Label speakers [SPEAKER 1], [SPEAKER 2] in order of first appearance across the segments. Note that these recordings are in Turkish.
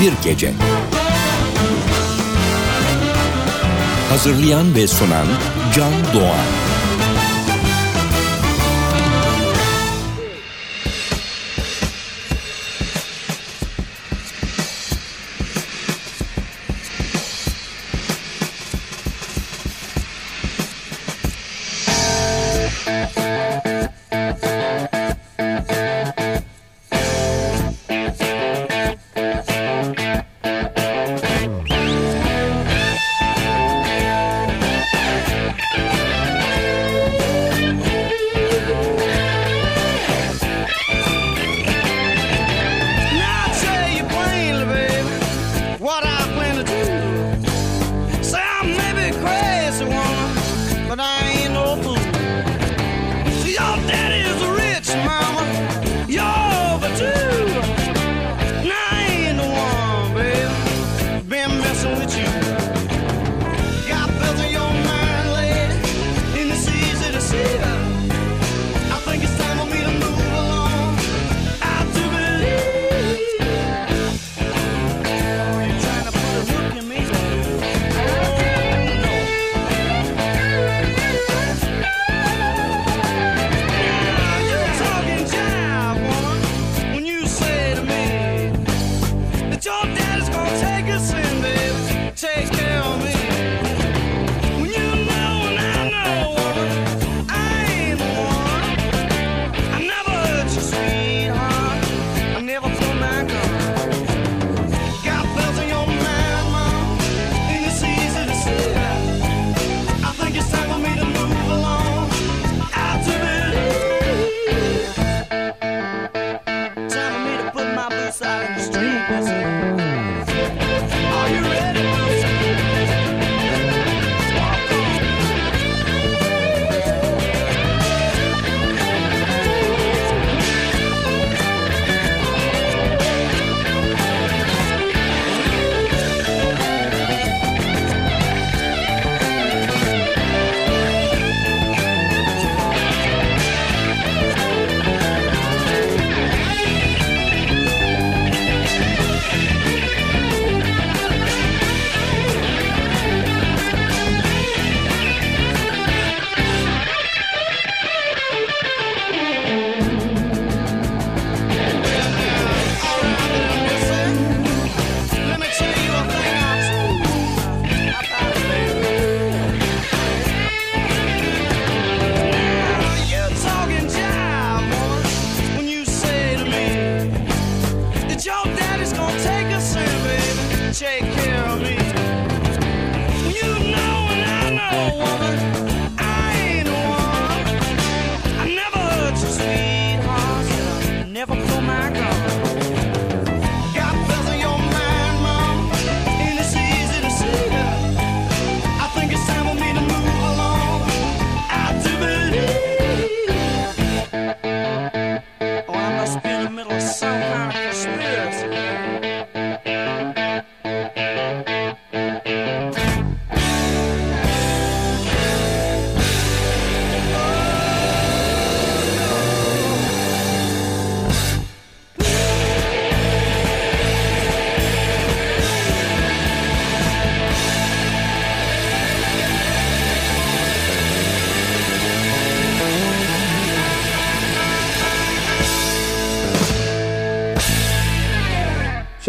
[SPEAKER 1] Binbir Gece. Hazırlayan ve sunan Can Doğan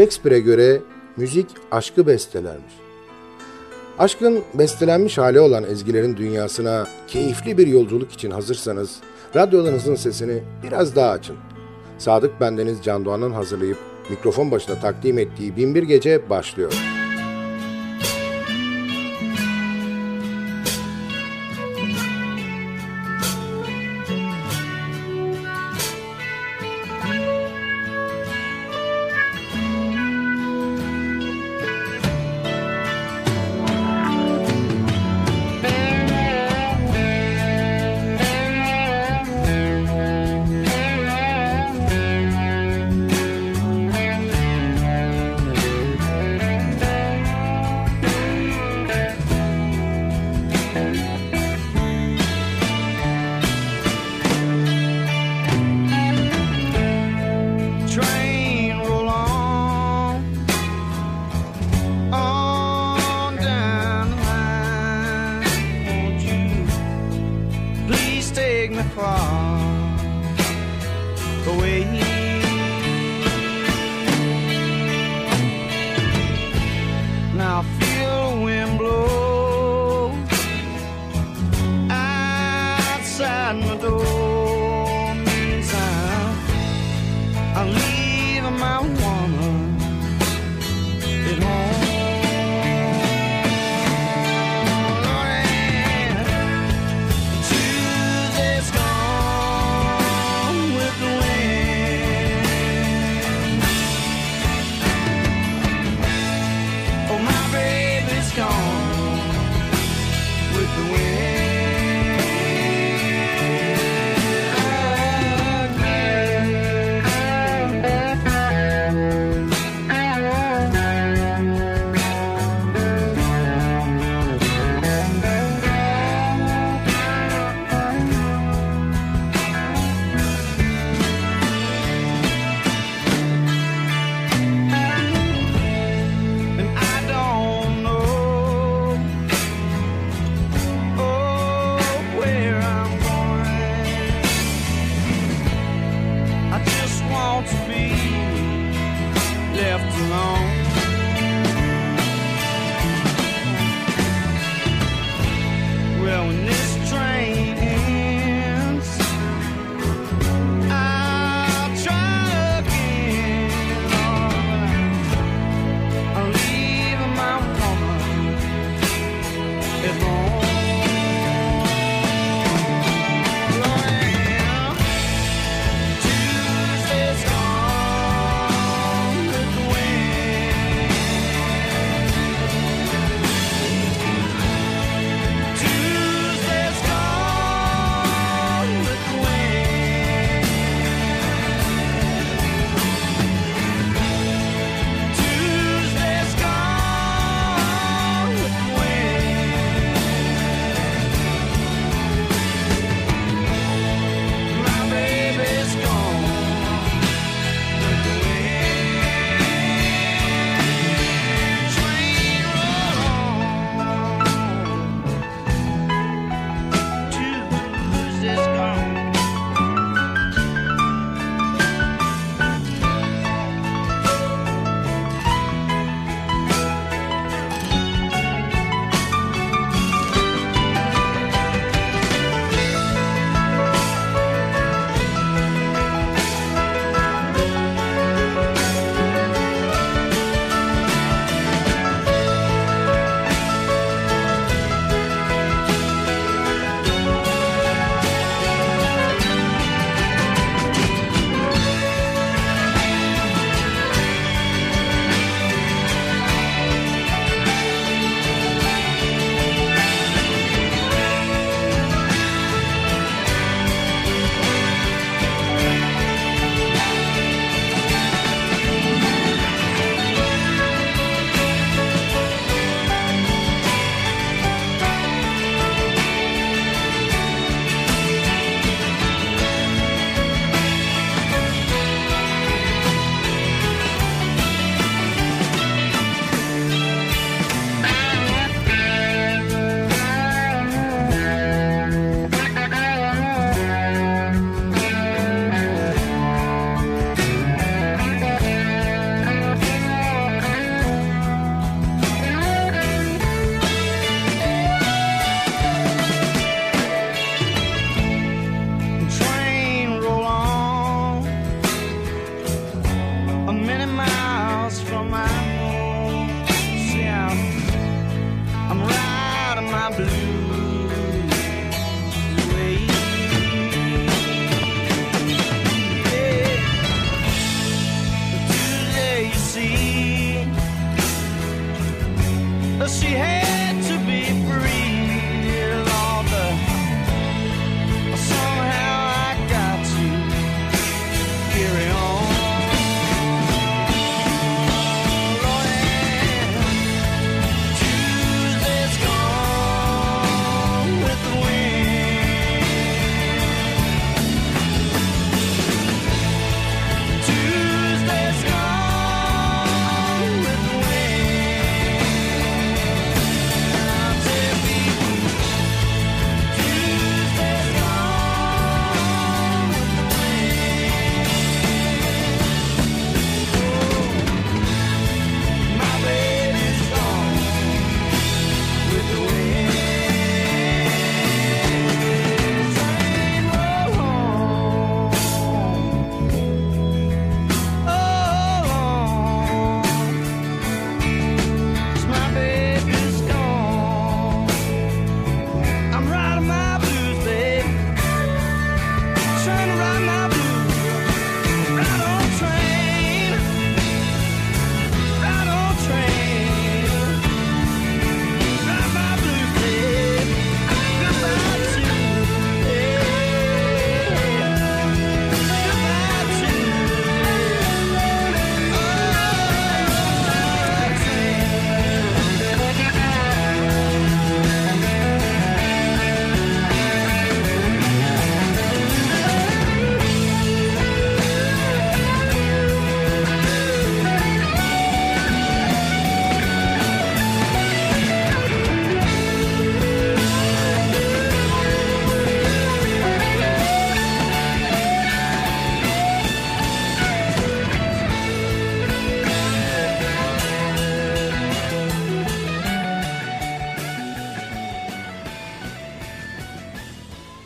[SPEAKER 2] Shakespeare'e göre müzik aşkı bestelermiş. Aşkın bestelenmiş hali olan ezgilerin dünyasına keyifli bir yolculuk için hazırsanız radyolarınızın sesini biraz daha açın. Sadık Bendeniz Can Doğan'ın hazırlayıp mikrofon başına takdim ettiği Binbir Gece başlıyor.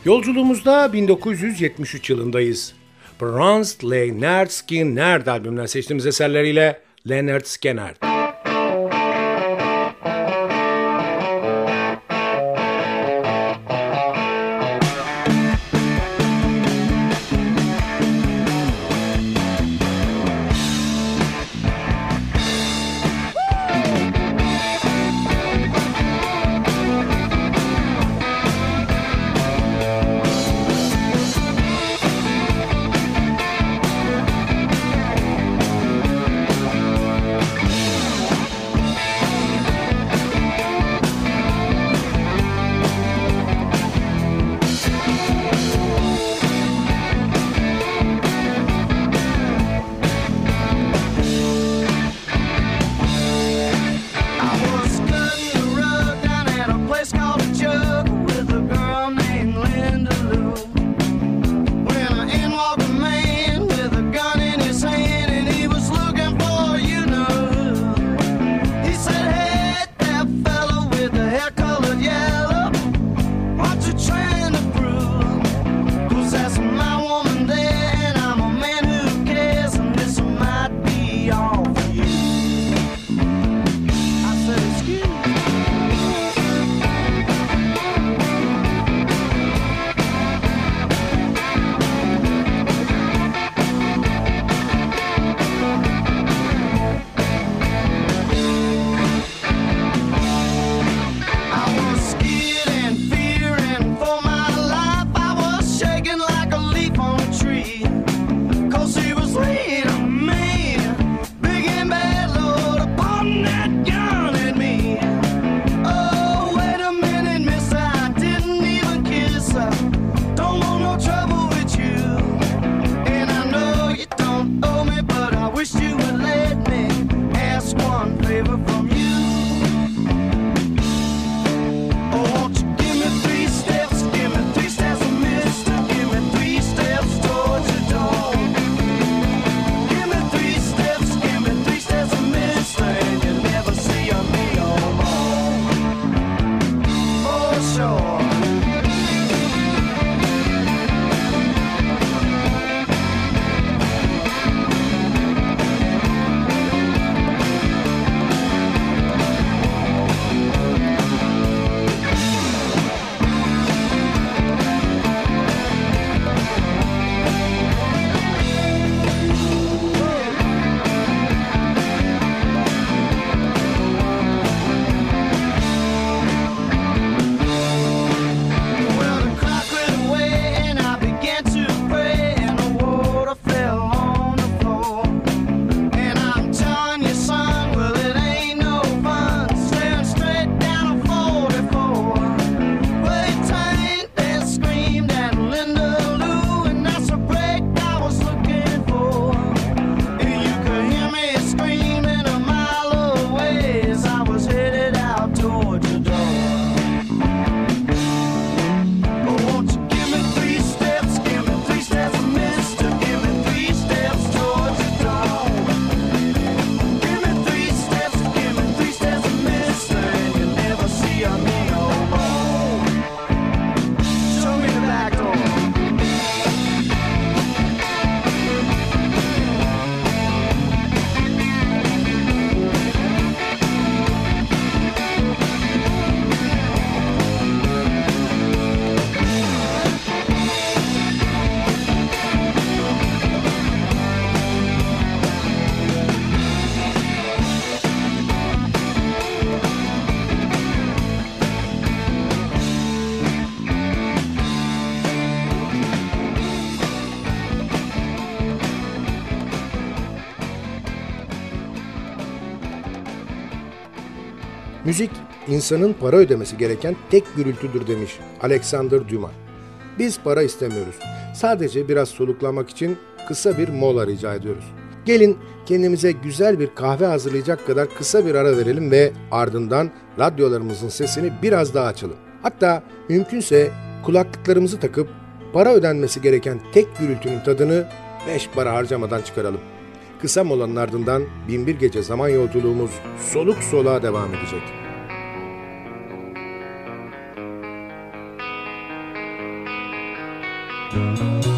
[SPEAKER 1] Yolculuğumuzda 1973 yılındayız. Franz Leonard Skinner albümünden seçtiğimiz eserleriyle Leonard Skinner. Müzik, insanın para ödemesi gereken tek gürültüdür demiş Alexander Dumas. Biz para istemiyoruz. Sadece biraz soluklamak için kısa bir mola rica ediyoruz. Gelin kendimize güzel bir kahve hazırlayacak kadar kısa bir ara verelim ve ardından radyolarımızın sesini biraz daha açalım. Hatta mümkünse kulaklıklarımızı takıp para ödenmesi gereken tek gürültünün tadını beş para harcamadan çıkaralım. Kısa molanın ardından binbir gece zaman yolculuğumuz soluk soluğa devam edecek. Binbir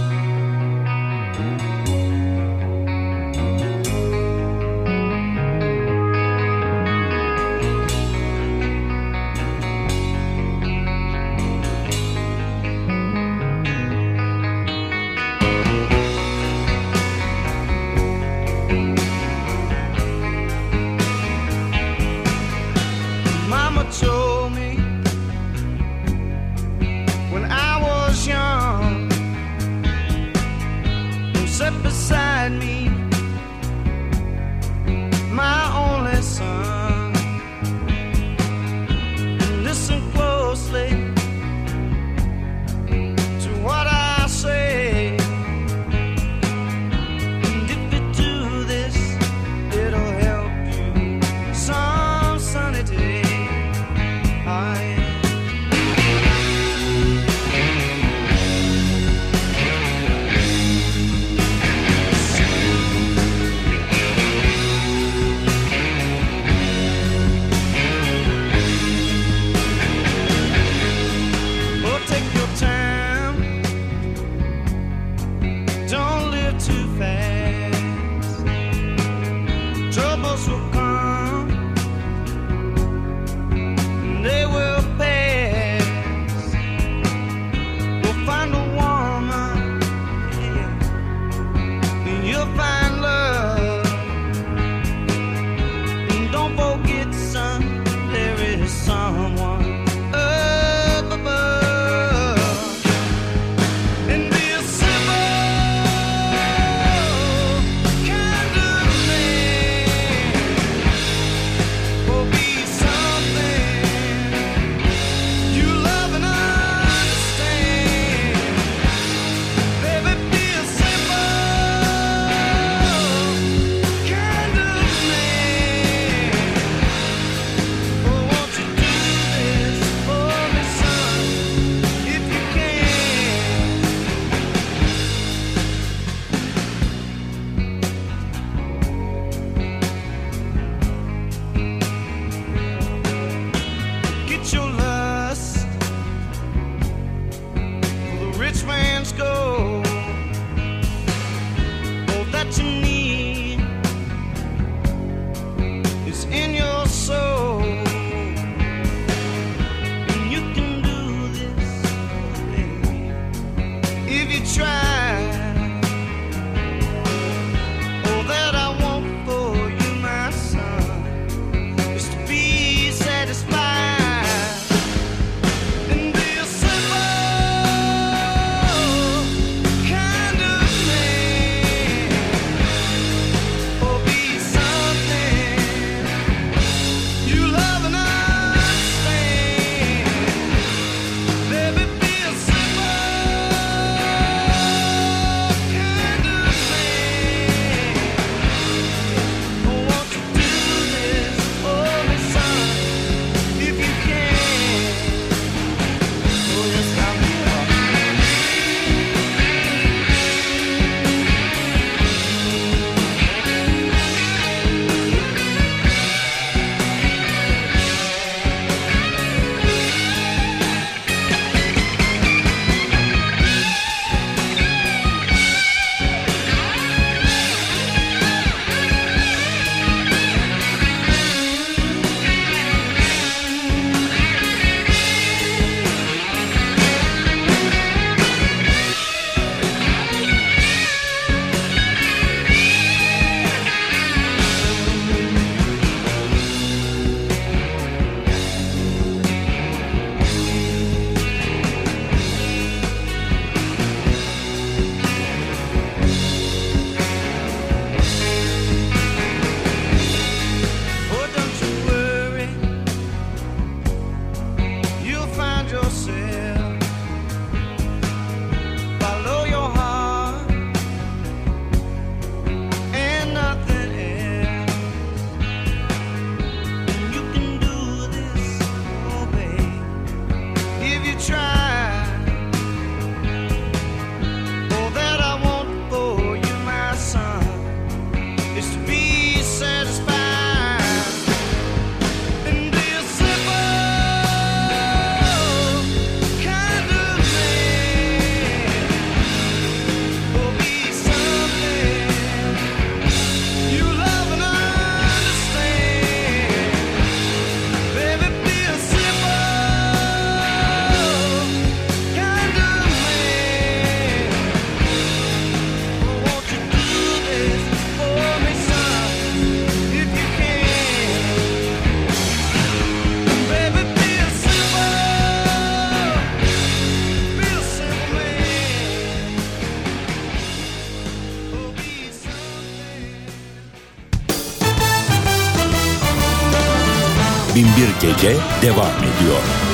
[SPEAKER 1] devam ediyor.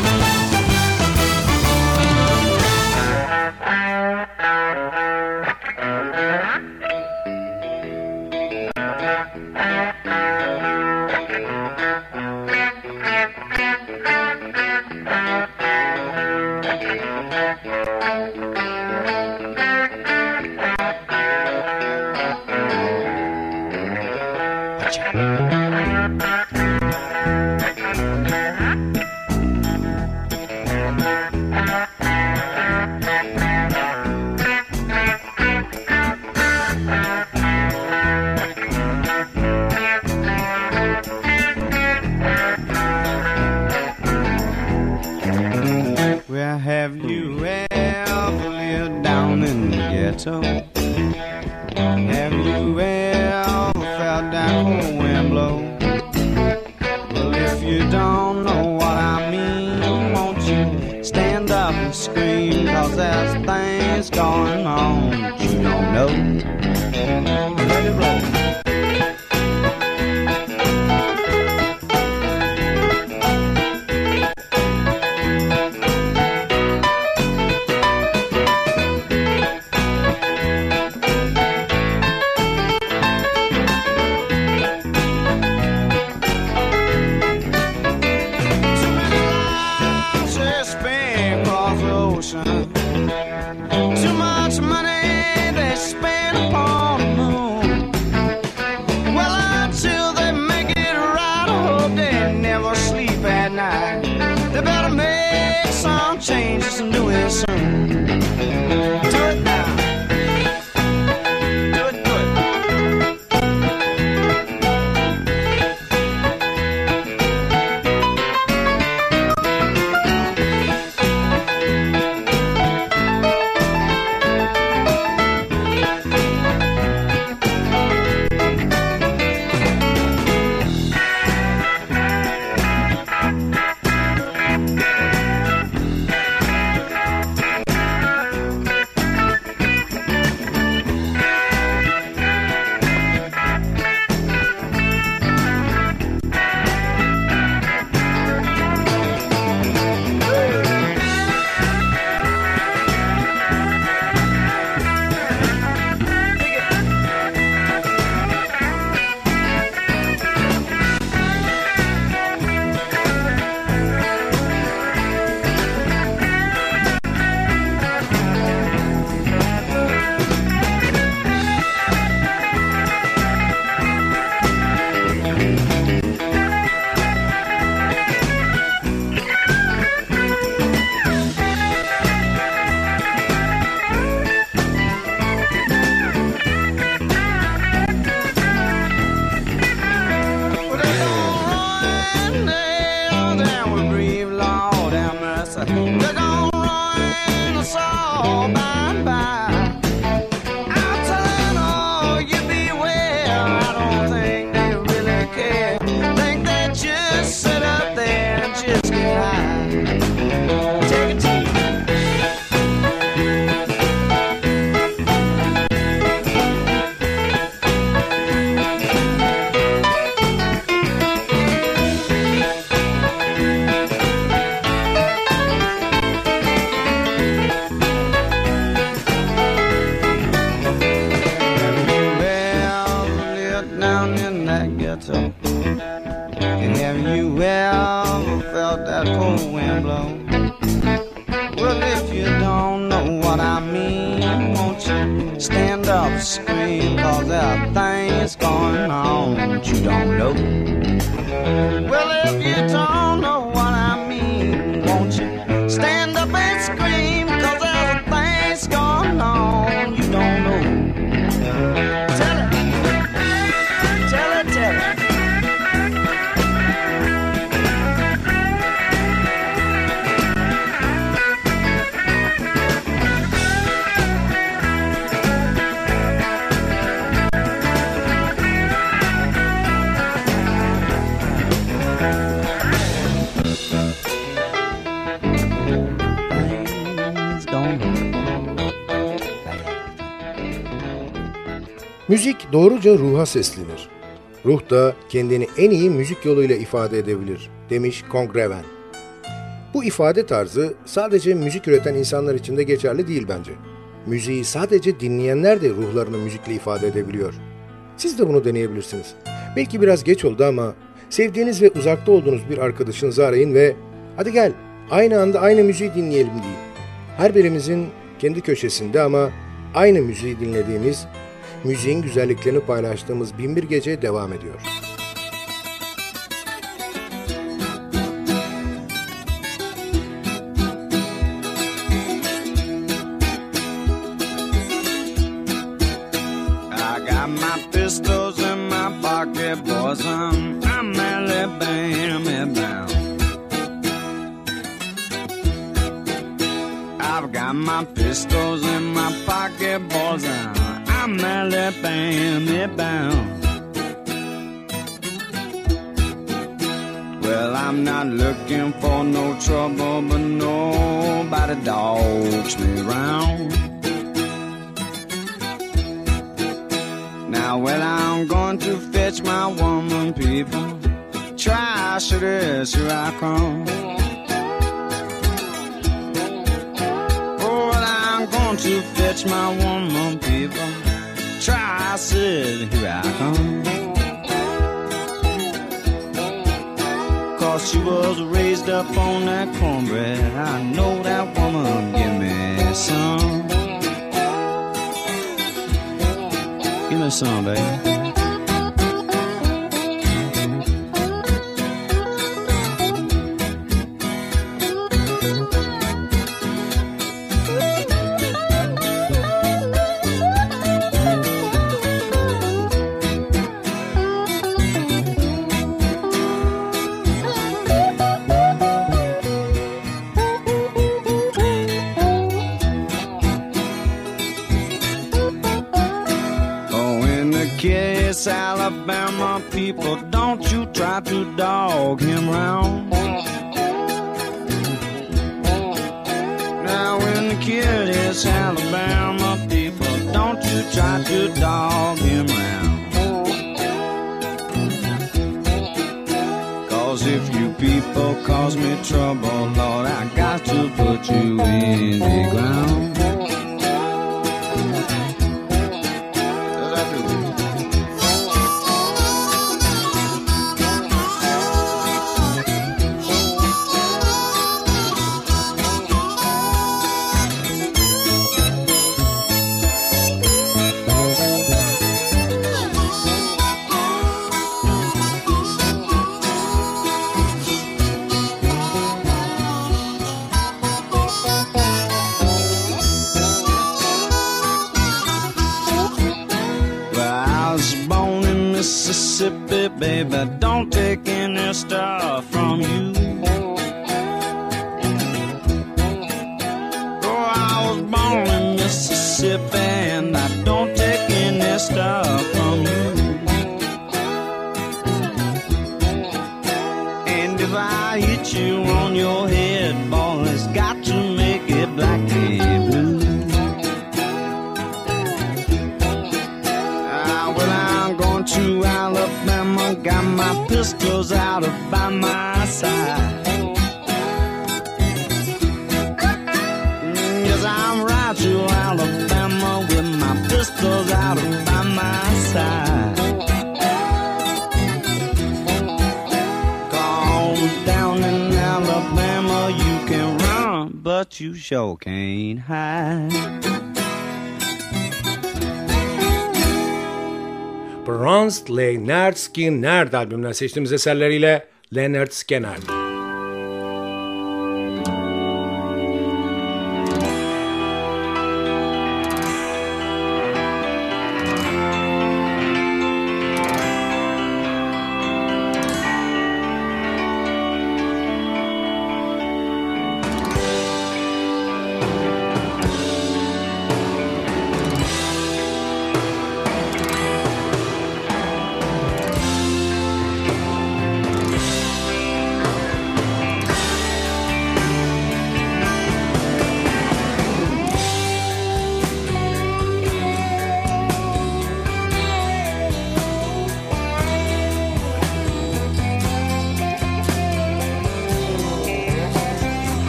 [SPEAKER 2] Doğruca ruha seslenir. Ruh da kendini en iyi müzik yoluyla ifade edebilir, demiş Kongreven. Bu ifade tarzı sadece müzik üreten insanlar için de geçerli değil bence. Müziği sadece dinleyenler de ruhlarını müzikle ifade edebiliyor. Siz de bunu deneyebilirsiniz. Belki biraz geç oldu ama sevdiğiniz ve uzakta olduğunuz bir arkadaşınızı arayın ve hadi gel aynı anda aynı müziği dinleyelim deyin. Her birimizin kendi köşesinde ama aynı müziği dinlediğimiz, müziğin güzelliklerini paylaştığımız Binbir Gece devam ediyor.
[SPEAKER 1] Here Cause she was raised up on that cornbread. I know that woman give me some. Give me some, baby. People, don't you try to dog him round. Now, in the kid is Alabama people, don't you try to dog him round. Cause if you people cause me trouble, Lord, I got to put you in the ground. Baby. Don't take any stuff from you. You sure can't hide.
[SPEAKER 2] Bronze Leonard Skinner albümünden seçtiğimiz eserleriyle Leonard Skinner.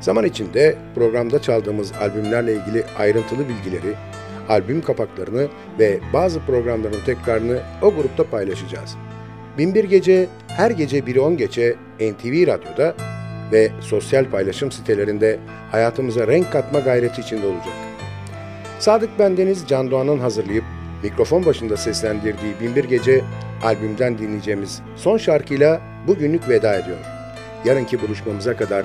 [SPEAKER 2] Zaman içinde programda çaldığımız albümlerle ilgili ayrıntılı bilgileri, albüm kapaklarını ve bazı programların tekrarını o grupta paylaşacağız. Binbir Gece her gece 1'i 10 geçe NTV Radyo'da ve sosyal paylaşım sitelerinde hayatımıza renk katma gayreti içinde olacak. Sadık Bendeniz Can Doğan'ın hazırlayıp mikrofon başında seslendirdiği Binbir Gece albümden dinleyeceğimiz son şarkıyla bugünlük veda ediyor. Yarınki buluşmamıza kadar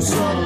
[SPEAKER 1] so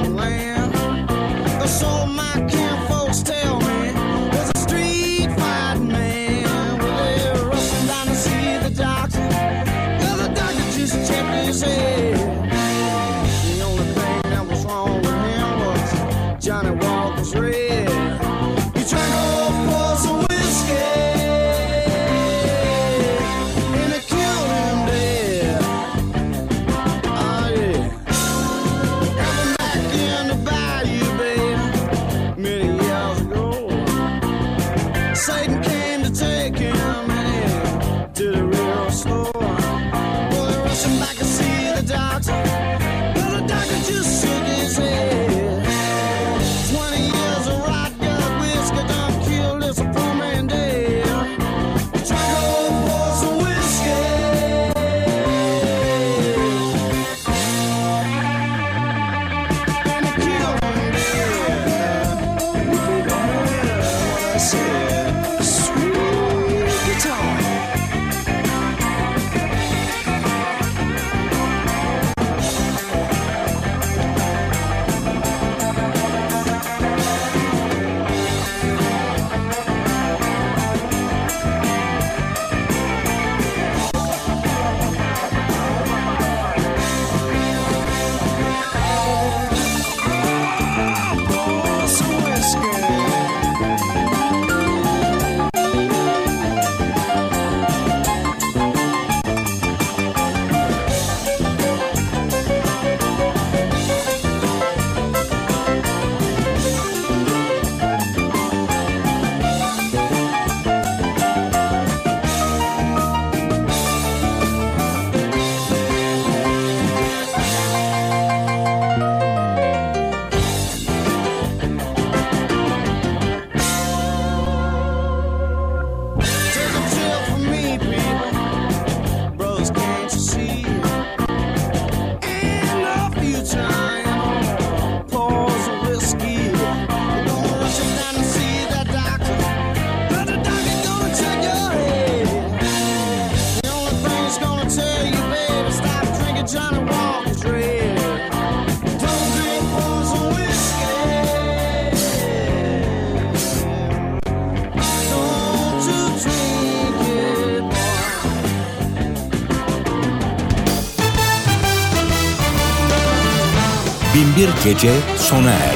[SPEAKER 3] Binbir Gece sona erdi.